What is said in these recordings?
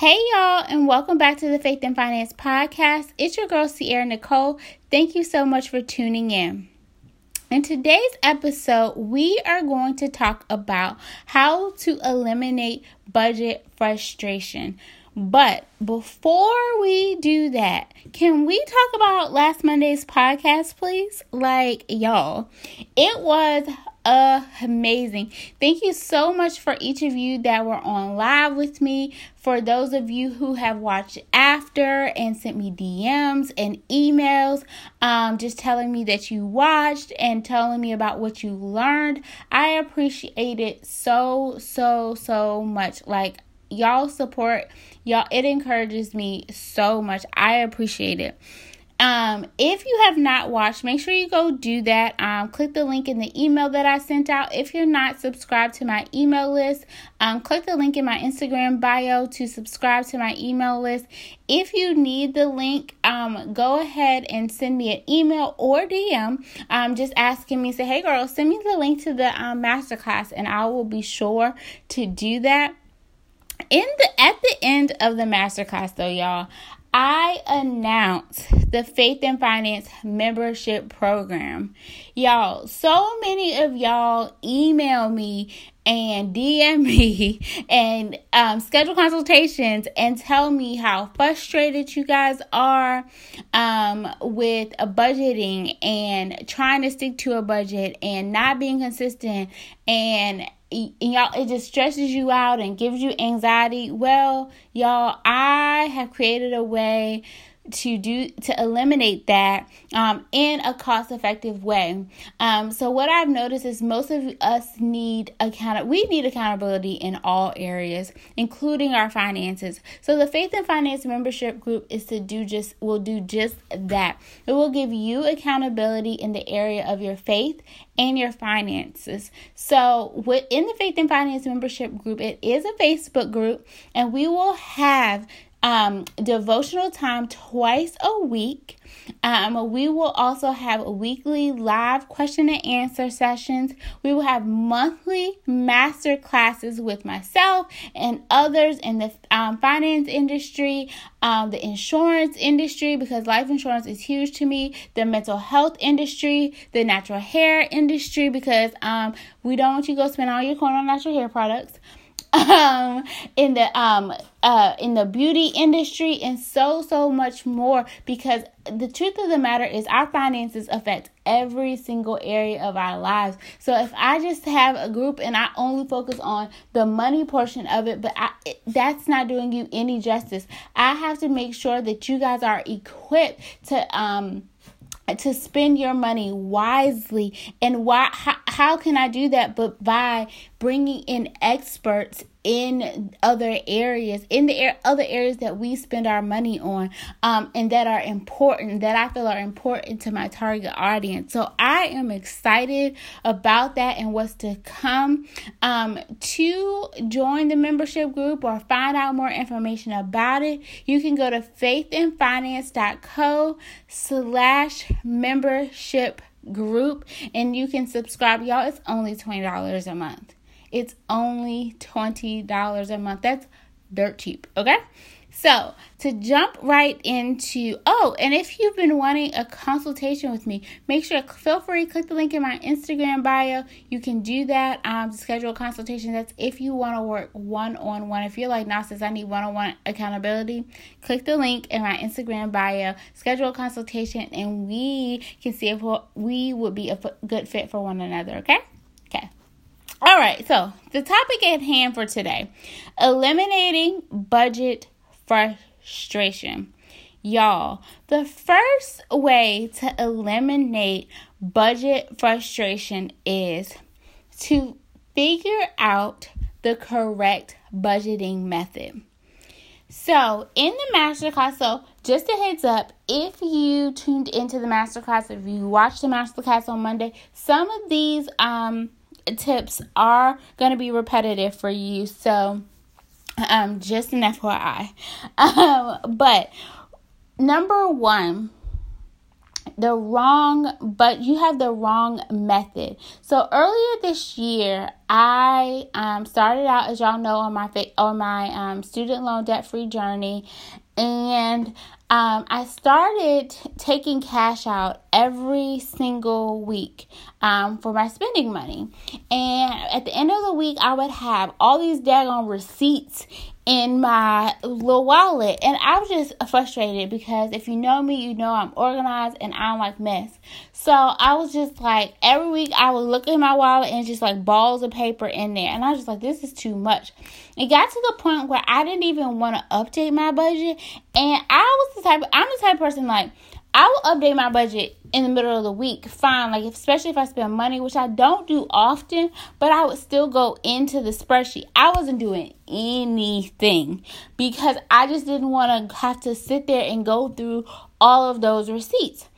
Hey, y'all, and welcome back to the Faith and Finance Podcast. It's your girl, Sierra Nicole. Thank you so much for tuning in. In today's episode, we are going to talk about how to eliminate budget frustration. But before we do that, can we talk about last Monday's podcast, please? Like, y'all, it was amazing. Thank you so much for each of you that were on live with me. For those of you who have watched after and sent me DMs and emails, um, just telling me that you watched and telling me about what you learned, I appreciate it so, so, so much. Like, y'all support, y'all, it encourages me so much. I appreciate it. Um, if you have not watched, make sure you go do that. Um, click the link in the email that I sent out. If you're not subscribed to my email list, um, click the link in my Instagram bio to subscribe to my email list. If you need the link, um, go ahead and send me an email or DM, um, just asking me, say, hey girl, send me the link to the um, masterclass, and I will be sure to do that in the at the end of the masterclass though y'all I announced the Faith and Finance membership program. Y'all, so many of y'all email me and DM me and um, schedule consultations and tell me how frustrated you guys are um, with budgeting and trying to stick to a budget and not being consistent and y'all it just stresses you out and gives you anxiety. Well y'all i have created a way to do to eliminate that um, in a cost effective way. Um, so what i've noticed is most of us need account we need accountability in all areas including our finances. So the faith and finance membership group is to do just will do just that. It will give you accountability in the area of your faith and your finances. So within the faith and finance membership group it is a facebook group and we will have um, devotional time twice a week. Um, we will also have weekly live question and answer sessions. We will have monthly master classes with myself and others in the um, finance industry, um, the insurance industry, because life insurance is huge to me, the mental health industry, the natural hair industry, because um, we don't want you to go spend all your coin on natural hair products um, in the um, uh, in the beauty industry, and so so much more. Because the truth of the matter is, our finances affect every single area of our lives. So if I just have a group and I only focus on the money portion of it, but I, it, that's not doing you any justice. I have to make sure that you guys are equipped to um to spend your money wisely and why how, how can i do that but by bringing in experts in other areas in the air, other areas that we spend our money on um, and that are important that i feel are important to my target audience. So i am excited about that and what's to come. Um, to join the membership group or find out more information about it you can go to faithandfinance.co slash membership group and you can subscribe. Y'all it's only $20 a month it's only $20 a month. That's dirt cheap, okay? So, to jump right into, oh, and if you've been wanting a consultation with me, make sure, feel free, click the link in my Instagram bio. You can do that um, schedule a consultation. That's if you want to work one on one. If you're like, nah, sis, I need one on one accountability, click the link in my Instagram bio, schedule a consultation, and we can see if we would be a good fit for one another? Okay. All right, so the topic at hand for today eliminating budget frustration. Y'all, the first way to eliminate budget frustration is to figure out the correct budgeting method. So, in the masterclass, so just a heads up, if you tuned into the masterclass, if you watched the masterclass on Monday, some of these um tips are going to be repetitive for you. So, um, just an FYI. Um, but number one, the wrong but you have the wrong method. So earlier this year, I um, started out as y'all know on my on my um, student loan debt free journey, and um, I started taking cash out every single week um, for my spending money. And at the end of the week, I would have all these daggone receipts in my little wallet. And I was just frustrated because if you know me, you know I'm organized and I don't like mess. So I was just like, every week I would look in my wallet and just like balls of paper in there. And I was just like, this is too much. It got to the point where I didn't even want to update my budget. And I was the type, I'm the type of person like, I will update my budget in the middle of the week. Fine, like especially if I spend money, which I don't do often, but I would still go into the spreadsheet. I wasn't doing anything because I just didn't want to have to sit there and go through all of those receipts.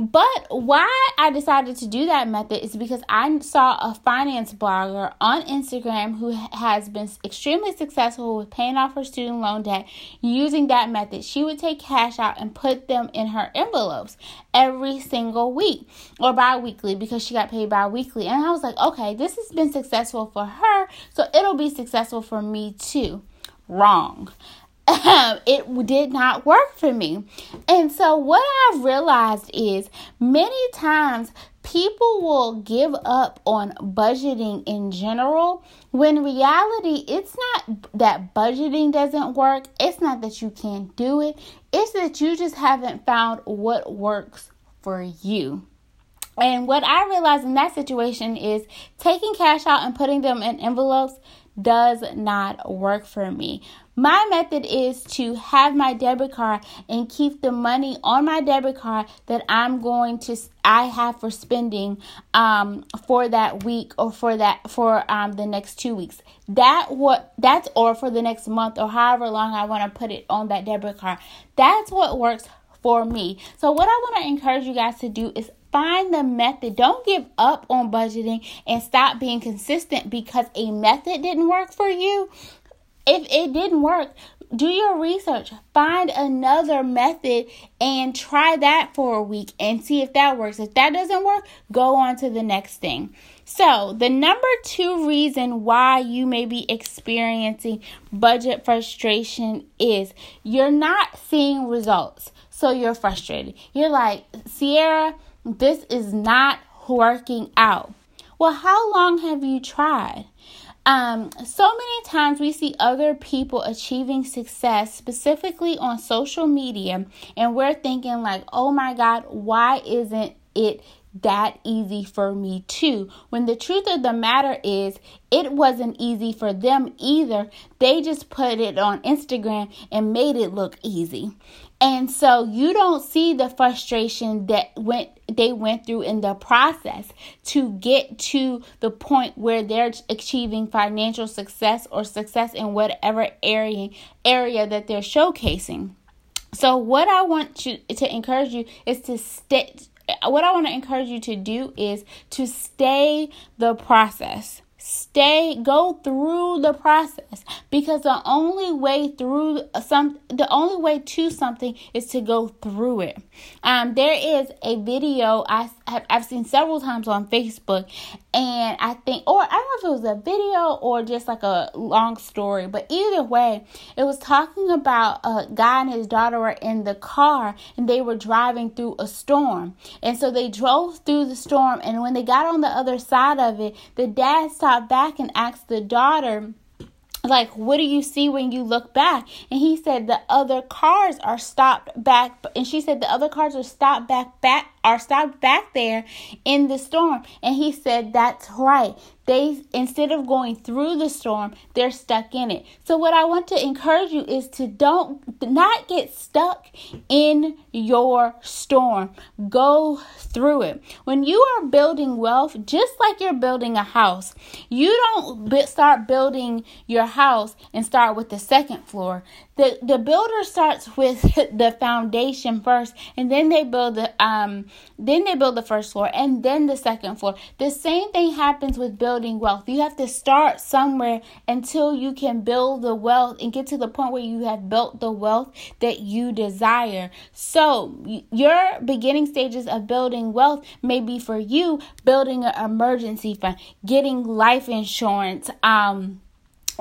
But why I decided to do that method is because I saw a finance blogger on Instagram who has been extremely successful with paying off her student loan debt using that method. She would take cash out and put them in her envelopes every single week or bi weekly because she got paid bi weekly. And I was like, okay, this has been successful for her, so it'll be successful for me too. Wrong. Um, it did not work for me. And so, what I've realized is many times people will give up on budgeting in general when reality it's not that budgeting doesn't work it's not that you can't do it it's that you just haven't found what works for you and what i realized in that situation is taking cash out and putting them in envelopes does not work for me. My method is to have my debit card and keep the money on my debit card that I'm going to I have for spending um for that week or for that for um the next 2 weeks. That what that's or for the next month or however long I want to put it on that debit card. That's what works for me. So what I want to encourage you guys to do is Find the method. Don't give up on budgeting and stop being consistent because a method didn't work for you. If it didn't work, do your research. Find another method and try that for a week and see if that works. If that doesn't work, go on to the next thing. So, the number two reason why you may be experiencing budget frustration is you're not seeing results. So, you're frustrated. You're like, Sierra, this is not working out. Well, how long have you tried? Um, so many times we see other people achieving success, specifically on social media, and we're thinking, like, oh my God, why isn't it that easy for me too. When the truth of the matter is, it wasn't easy for them either. They just put it on Instagram and made it look easy. And so you don't see the frustration that went they went through in the process to get to the point where they're achieving financial success or success in whatever area area that they're showcasing. So what I want to to encourage you is to stay what I want to encourage you to do is to stay the process stay go through the process. Because the only way through some the only way to something is to go through it. Um there is a video i have i've seen several times on facebook and i think or i don't know if it was a video or just like a long story but either way it was talking about a guy and his daughter were in the car and they were driving through a storm. And so they drove through the storm and when they got on the other side of it the dad stopped back and asked the daughter, like what do you see when you look back? And he said the other cars are stopped back and she said the other cars are stopped back back are stopped back there in the storm. And he said that's right they instead of going through the storm they're stuck in it. So what i want to encourage you is to don't not get stuck in your storm. Go through it. When you are building wealth just like you're building a house you don't start building your house and start with the second floor the the builder starts with the foundation first and then they build the um then they build the first floor and then the second floor the same thing happens with building wealth. You have to start somewhere until you can build the wealth and get to the point where you have built the wealth that you desire. So, your beginning stages of building wealth may be for you building an emergency fund, getting life insurance, um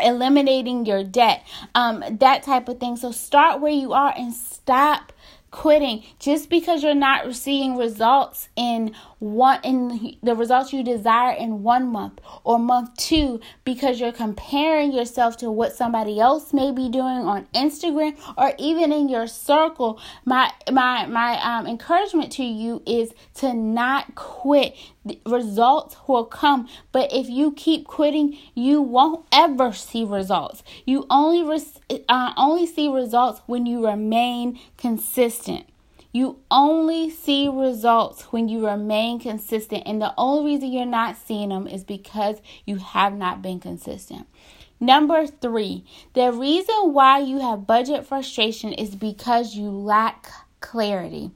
eliminating your debt, um, that type of thing. So start where you are and stop quitting just because you're not seeing results in one in the results you desire in one month or month two because you're comparing yourself to what somebody else may be doing on Instagram or even in your circle. My my my um, encouragement to you is to not quit. The results will come but if you keep quitting you won't ever see results. You only re- uh, only see results when you remain consistent you only see results when you remain consistent, and the only reason you're not seeing them is because you have not been consistent. Number three, the reason why you have budget frustration is because you lack clarity.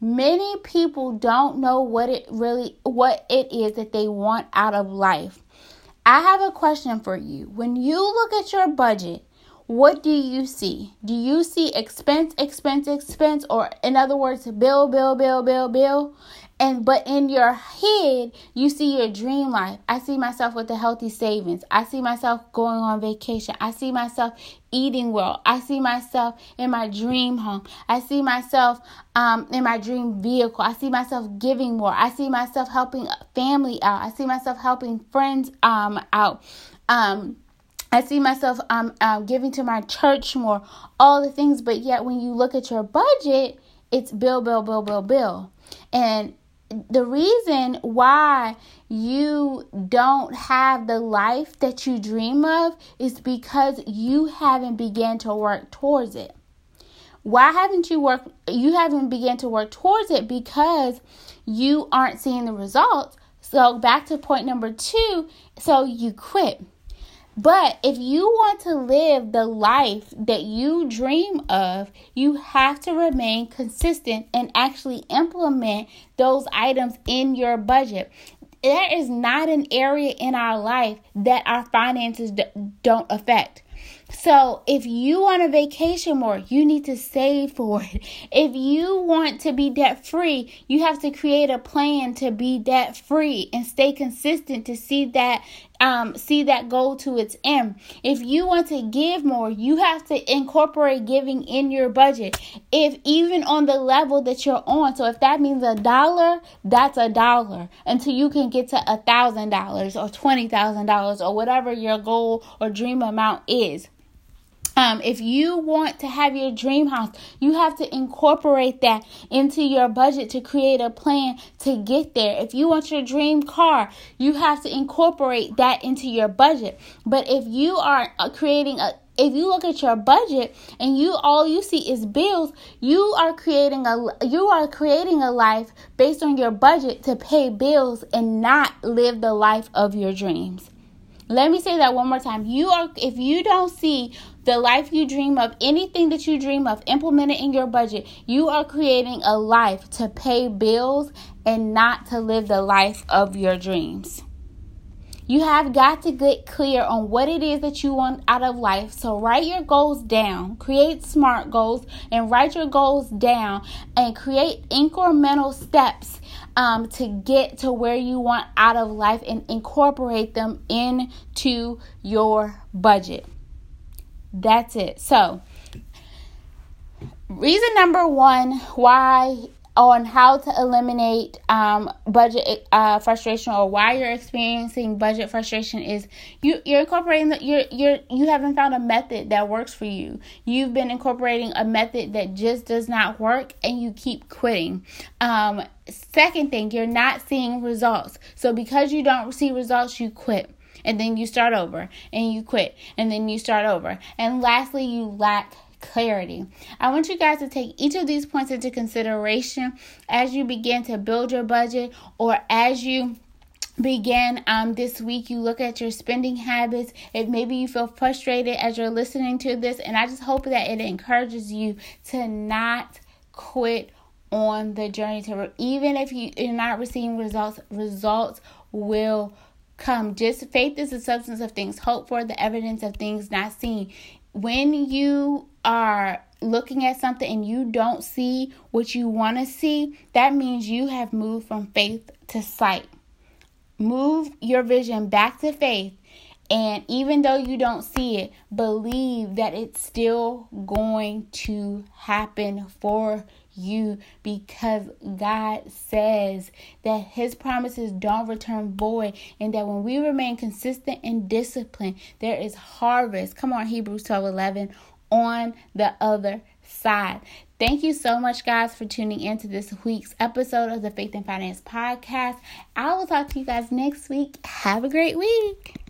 Many people don't know what it really what it is that they want out of life. I have a question for you. When you look at your budget, what do you see? Do you see expense, expense, expense, or in other words, bill, bill, bill, bill, bill? And but in your head, you see your dream life. I see myself with the healthy savings. I see myself going on vacation. I see myself eating well. I see myself in my dream home. I see myself um, in my dream vehicle. I see myself giving more. I see myself helping family out. I see myself helping friends um, out. Um, I see myself um, um, giving to my church more, all the things, but yet when you look at your budget, it's bill, bill, bill, bill, bill. And the reason why you don't have the life that you dream of is because you haven't begun to work towards it. Why haven't you worked you haven't begun to work towards it because you aren't seeing the results. So back to point number 2, so you quit. But if you want to live the life that you dream of, you have to remain consistent and actually implement those items in your budget. There is not an area in our life that our finances don't affect. So, if you want a vacation more, you need to save for it. If you want to be debt free, you have to create a plan to be debt free and stay consistent to see that um, see that goal to its end. If you want to give more, you have to incorporate giving in your budget. If even on the level that you're on, so if that means a dollar, that's a dollar until you can get to a thousand dollars or twenty thousand dollars or whatever your goal or dream amount is. Um, if you want to have your dream house, you have to incorporate that into your budget to create a plan to get there. If you want your dream car, you have to incorporate that into your budget. But if you are uh, creating a if you look at your budget and you all you see is bills, you are creating a you are creating a life based on your budget to pay bills and not live the life of your dreams. Let me say that one more time. You are if you don't see the life you dream of, anything that you dream of, implement it in your budget. You are creating a life to pay bills and not to live the life of your dreams. You have got to get clear on what it is that you want out of life. So write your goals down, create smart goals, and write your goals down and create incremental steps um, to get to where you want out of life and incorporate them into your budget. That's it. So, reason number one why on how to eliminate um, budget uh, frustration or why you're experiencing budget frustration is you you're incorporating the, you're you're you haven't found a method that works for you. You've been incorporating a method that just does not work and you keep quitting. Um, second thing, you're not seeing results. So because you don't see results, you quit and then you start over and you quit and then you start over. And lastly, you lack clarity. I want you guys to take each of these points into consideration as you begin to build your budget or as you begin um this week you look at your spending habits if maybe you feel frustrated as you're listening to this and i just hope that it encourages you to not quit on the journey to even if you, you're not receiving results results will come. Just faith is the substance of things hoped for, the evidence of things not seen. When you are looking at something and you don't see what you want to see, that means you have moved from faith to sight. Move your vision back to faith. And even though you don't see it, believe that it's still going to happen for you because God says that His promises don't return void, and that when we remain consistent and disciplined, there is harvest. Come on, Hebrews 12 11 on the other side. Thank you so much, guys, for tuning in to this week's episode of the Faith and Finance Podcast. I will talk to you guys next week. Have a great week.